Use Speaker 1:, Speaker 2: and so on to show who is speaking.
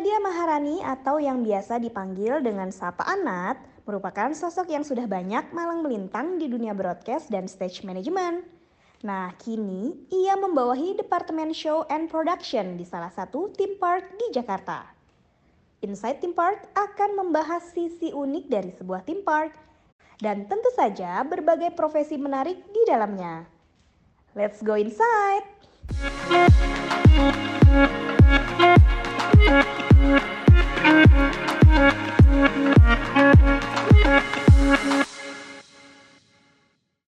Speaker 1: Nadia Maharani atau yang biasa dipanggil dengan Sapa Anat merupakan sosok yang sudah banyak malang melintang di dunia broadcast dan stage management. Nah, kini ia membawahi Departemen Show and Production di salah satu theme park di Jakarta. Inside Theme Park akan membahas sisi unik dari sebuah theme park dan tentu saja berbagai profesi menarik di dalamnya. Let's go inside! Ha ha ha!